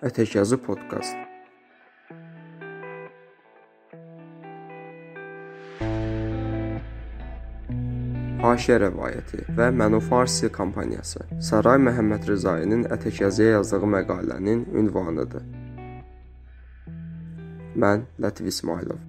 Ətəkyazı podkast. Haşiyə rəvayəti və Mənufarsi kampaniyası Saray Məhəmməd Rzainin Ətəkyazıya yazdığı məqalənin ünvanıdır. Mən Lətif İsmailov.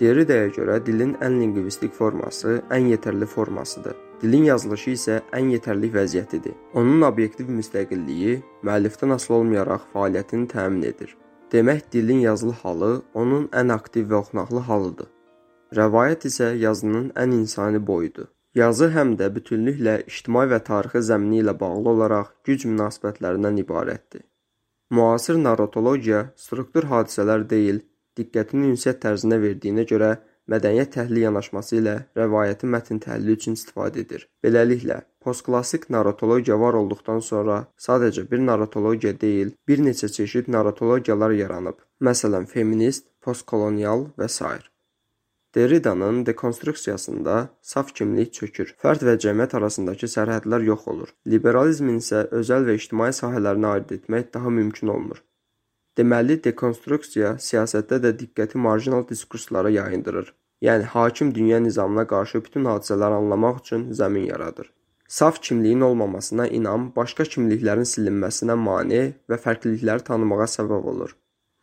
Derridaya görə dilin ən linqvistik forması ən yetərli formasıdır. Dilin yazılışı isə ən yetərli vəziyyətidir. Onun obyektiv müstəqilliyi müəllifdən asılı olmayaraq fəaliyyətini təmin edir. Demək, dilin yazılı halı onun ən aktiv və oxunaqlı halıdır. Rəvayət isə yazının ən insani boyudur. Yazı həm də bütünlüklə ictimai və tarixi zəmini ilə bağlı olaraq güc münasibətlərindən ibarətdir. Müasir narratologiya struktur hadisələr deyil, diqqətini ünsiyyət tərzinə verdiyinə görə mədəniyyət təhlili yanaşması ilə rəvayəti mətn təhlili üçün istifadə edir. Beləliklə, postklassik narratologiya var olduqdan sonra sadəcə bir narratologiya deyil, bir neçə çeşid narratologiyalar yaranıb. Məsələn, feminist, postkolonial və s. Derridanın dekonstruksiyasında saf kimlik çökür. Fərd və cəmiyyət arasındakı sərhədlər yox olur. Liberalizmin isə özəl və ictimai sahələrini ayırd etmək daha mümkün olmur. Deməli, dekonstruksiya siyasətdə də diqqəti marjinal diskurslara yayındırır. Yəni hakim dünya nizamına qarşı bütün hadisələri anlamaq üçün zəmin yaradır. Saf kimliyin olmamasına inam başqa kimliklərin silinməsinə mane və fərqlilikləri tanımağa səbəb olur.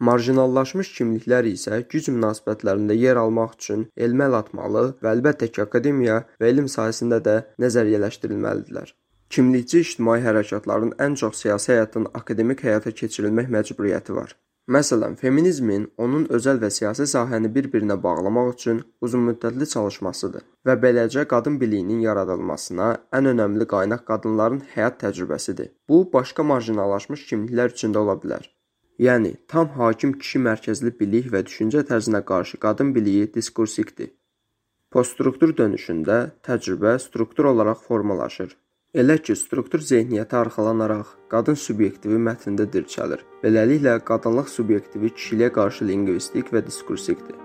Marjinallaşmış kimliklər isə güc münasibətlərində yer almaq üçün elmə əl atmalı və əlbəttə ki, akademiya və elm sahəsində də nəzəriyyələşdirilməlidirlər. Kimlikçi ictimai hərəkatların ən çox siyasi həyatın akademik həyata keçirilmək məcburiyyəti var. Məsələn, feminizmin onun özəl və siyasi sahəni bir-birinə bağlamaq üçün uzunmüddətli çalışmasıdır və beləcə qadın biliyinin yaradılmasına ən önəmli qaynaq qadınların həyat təcrübəsidir. Bu, başqa marjinallaşmış kimliklər üçün də ola bilər. Yəni, tam hakim kişi mərkəzli bilik və düşüncə tərzinə qarşı qadın biliyi diskursikdir. Poststruktur dönüşündə təcrübə struktur olaraq formalaşır. Elə ki, struktur zehniyyətə arxalanaraq qadın subyektivi mətndə dirçəlir. Beləliklə, qadınlıq subyektivi kişiliyə qarşı linqvistik və diskursikdir.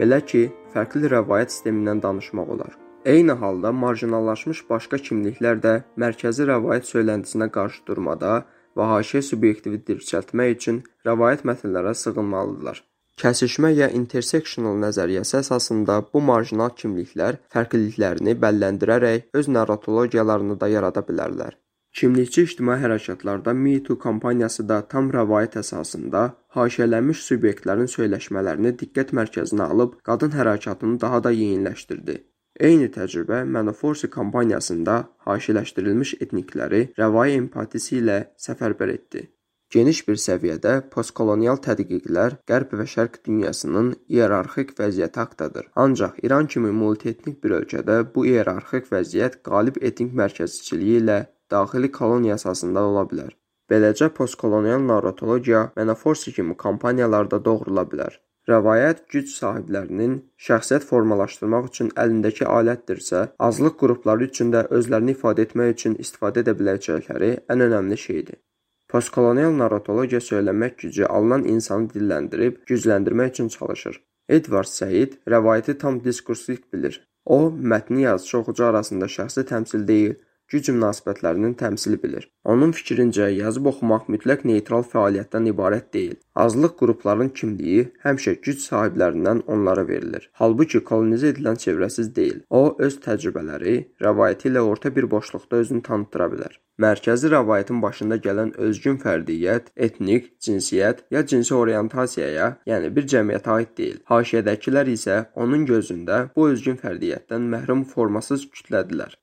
Belə ki, fərqli rəvayət sistemindən danışmaq olar. Eyni halda marjinallaşmış başqa kimliklər də mərkəzi rəvayət söyləntisinə qarşı durmada və haşiyə subyektivi dirçəltmək üçün rəvayət mətnlərə sığınmalıdırlar. Kəsişmə ya intersectional nəzəriyyəsi əsasında bu marjinal kimliklər fərqliliklərini bəlləndirərək öz narratologiyalarını da yarada bilərlər. Kimlikçi ictimai hərəkatlarda Me Too kampaniyası da tam rəvayət əsasında haşiyələnmiş subyektlərin söyləşmələrini diqqət mərkəzinə alıb qadın hərəkatını daha da yeyinləşdirdi. Eyni təcrübə Menoforsi kampaniyasında haşiləşdirilmiş etnikləri rəvai empatisi ilə səfərbər etdi. Geniş bir səviyyədə postkolonial tədqiqlər Qərb və Şərq dünyasının iyerarxik vəziyyəti haqqdadır. Ancaq İran kimi multietnik bir ölkədə bu iyerarxik vəziyyət qalib etnik mərkəzçiliyi ilə daxili koloniya əsasında ola bilər. Beləcə postkolonial narratologiya Menoforsi kimi kampaniyalarda doğrula bilər. Rəvayət güc sahiblərinin şəxsiyyət formalaşdırmaq üçün əlindəki alətdirsə, azlıq qrupları üçün də özlərini ifadə etmək üçün istifadə edə biləcəkləri ən önəmli şeydir. Postkolonial narratologiya söyləmək gücü alınan insanı dilləndirib gücləndirmək üçün çalışır. Edward Said rəvayəti tam diskursif bilir. O, mətni yazıcı oxucu arasında şəxsi təmsil deyil, güc münasibətlərinin təmsili bilir. Onun fikrincə, yazıb oxumaq mütləq neytral fəaliyyətdən ibarət deyil. Azlıq qrupların kimliyi həmişə güc sahiblərindən onlara verilir. Halbuki kolonizə edilən çevrəsiz deyil. O, öz təcrübələri, rəvayəti ilə orta bir boşluqda özünü tanıtıra bilər. Mərkəzi rəvayətin başında gələn özgün fərdiyyət, etnik, cinsiyyət ya cinsi orientasiyaya, yəni bir cəmiyyətə aid deyil. Haşiyədəkilər isə onun gözündə bu özgün fərdiyyətdən məhrum formasız kütlədirlər.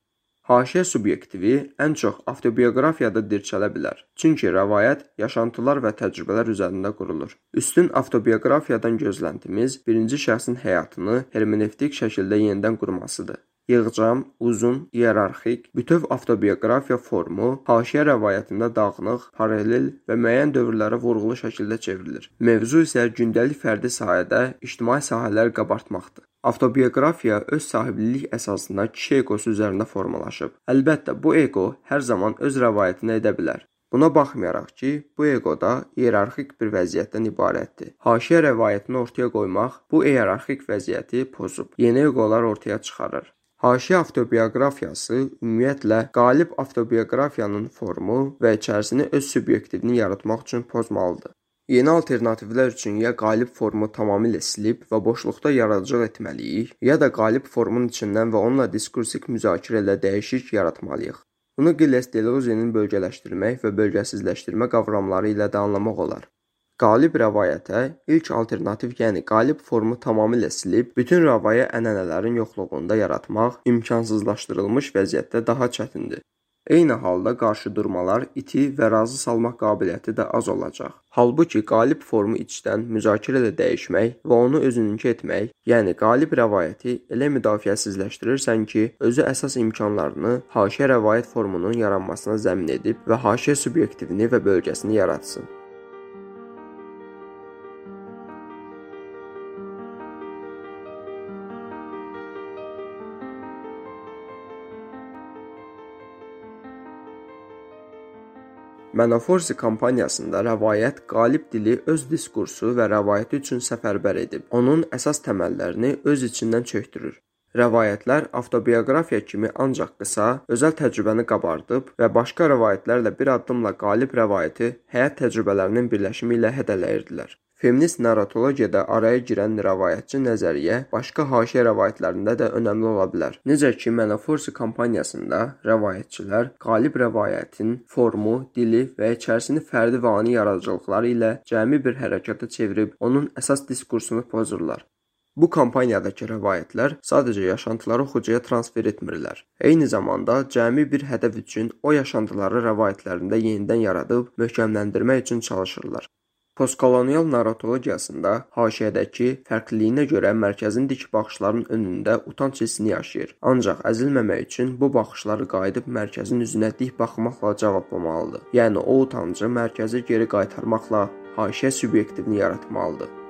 Haşiyə subyektivi ən çox avtobioqrafiyada dirçələ bilər. Çünki rəvayət yaşantılar və təcrübələr üzərində qurulur. Üstün avtobioqrafiyadan gözləntimiz birinci şəxsin həyatını hermenevtik şəkildə yenidən qurmasıdır. Yığcam, uzun, iyerarxik, bütöv avtobioqrafiya formu haşiyə rəvayətində dağınıq, paralel və müəyyən dövrlərə vurğulu şəkildə çevrilir. Mövzu isə gündəlik fərdi sahədə ictimai sahələri qabartmaqdır. Avtobioqrafiya öz sahiblilik əsasında kişi eqosu üzərində formalaşıb. Əlbəttə, bu eqo hər zaman öz rəvayətini edə bilər. Buna baxmayaraq ki, bu eqoda iyerarxik bir vəziyyətdən ibarətdir. Haşiyə rəvayətini ortaya qoymaq bu iyerarxik vəziyyəti pozub, yeni eqolar ortaya çıxarır. Haşiyə avtobioqrafiyası ümumiyyətlə qalib avtobioqrafiyanın formu və içərisini öz subyektivini yaratmaq üçün pozmalıdır. Yeni alternativlər üçün ya qalib formu tamamilə silib və boşluqda yaradıcılıq etməliyik, ya da qalib formun içindən və onunla diskursik müzakirə ilə dəyişik yaratmalıyıq. Bunu Gilles Deleuze'nin bölgələşdirmək və bölgəsizləşdirmə qavramları ilə də anlamaq olar. Qalib rəvayətə ilk alternativ, yəni qalib formu tamamilə silib, bütün rəvaya ənənələrin yoxluğunda yaratmaq imkansızlaşdırılmış vəziyyətdə daha çətindir. Eyni halda qarşıdurmalar, iti və razı salmaq qabiliyyəti də az olacaq. Halbuki qalib formu içdən müzakirə ilə dəyişmək və onu özününkü etmək, yəni qalib rəvayəti elə müdafiəsizləşdirirsən ki, özü əsas imkanlarını haşiyə rəvayət formunun yaranmasına zəmin edib və haşiyə subyektivini və bölgəsini yaratsın. Manaforsi kampaniyasında rəvayət qalib dili öz diskursu və rəvayəti üçün səfərbər edib, onun əsas təməllərini öz içindən çökdürür. Rəvayətlər avtobioqrafiya kimi ancaq qısa, özəl təcrübəni qabardıb və başqa rəvayətlərlə bir addımla qalib rəvayəti həyat təcrübələrinin birləşimi ilə hədələyirdilər. Feminist narratologiyada araya girən rəvayətçi nəzəriyyə başqa haşiyə rəvayətlərində də önəmli ola bilər. Necə ki, Menoforsi kampaniyasında rəvayətçilər qalib rəvayətin formu, dili və içərisini fərdi və ani yaradıcılıqları ilə cəmi bir hərəkata çevirib onun əsas diskursunu pozurlar. Bu kampaniyadakı rəvayətlər sadəcə yaşantıları oxucuya transfer etmirlər. Eyni zamanda cəmi bir hədəf üçün o yaşantıları rəvayətlərində yenidən yaradıb möhkəmləndirmək üçün çalışırlar. Postkolonial narratologiyasında haşiyədəki fərqliliyinə görə mərkəzin dik baxışların önündə utanc hissini yaşayır. Ancaq əzilməmək üçün bu baxışları qayıdıb mərkəzin üzünə dik baxmaqla cavablamalıdır. Yəni o utancı mərkəzi geri qaytarmaqla haşiyə subyektivini yaratmalıdır.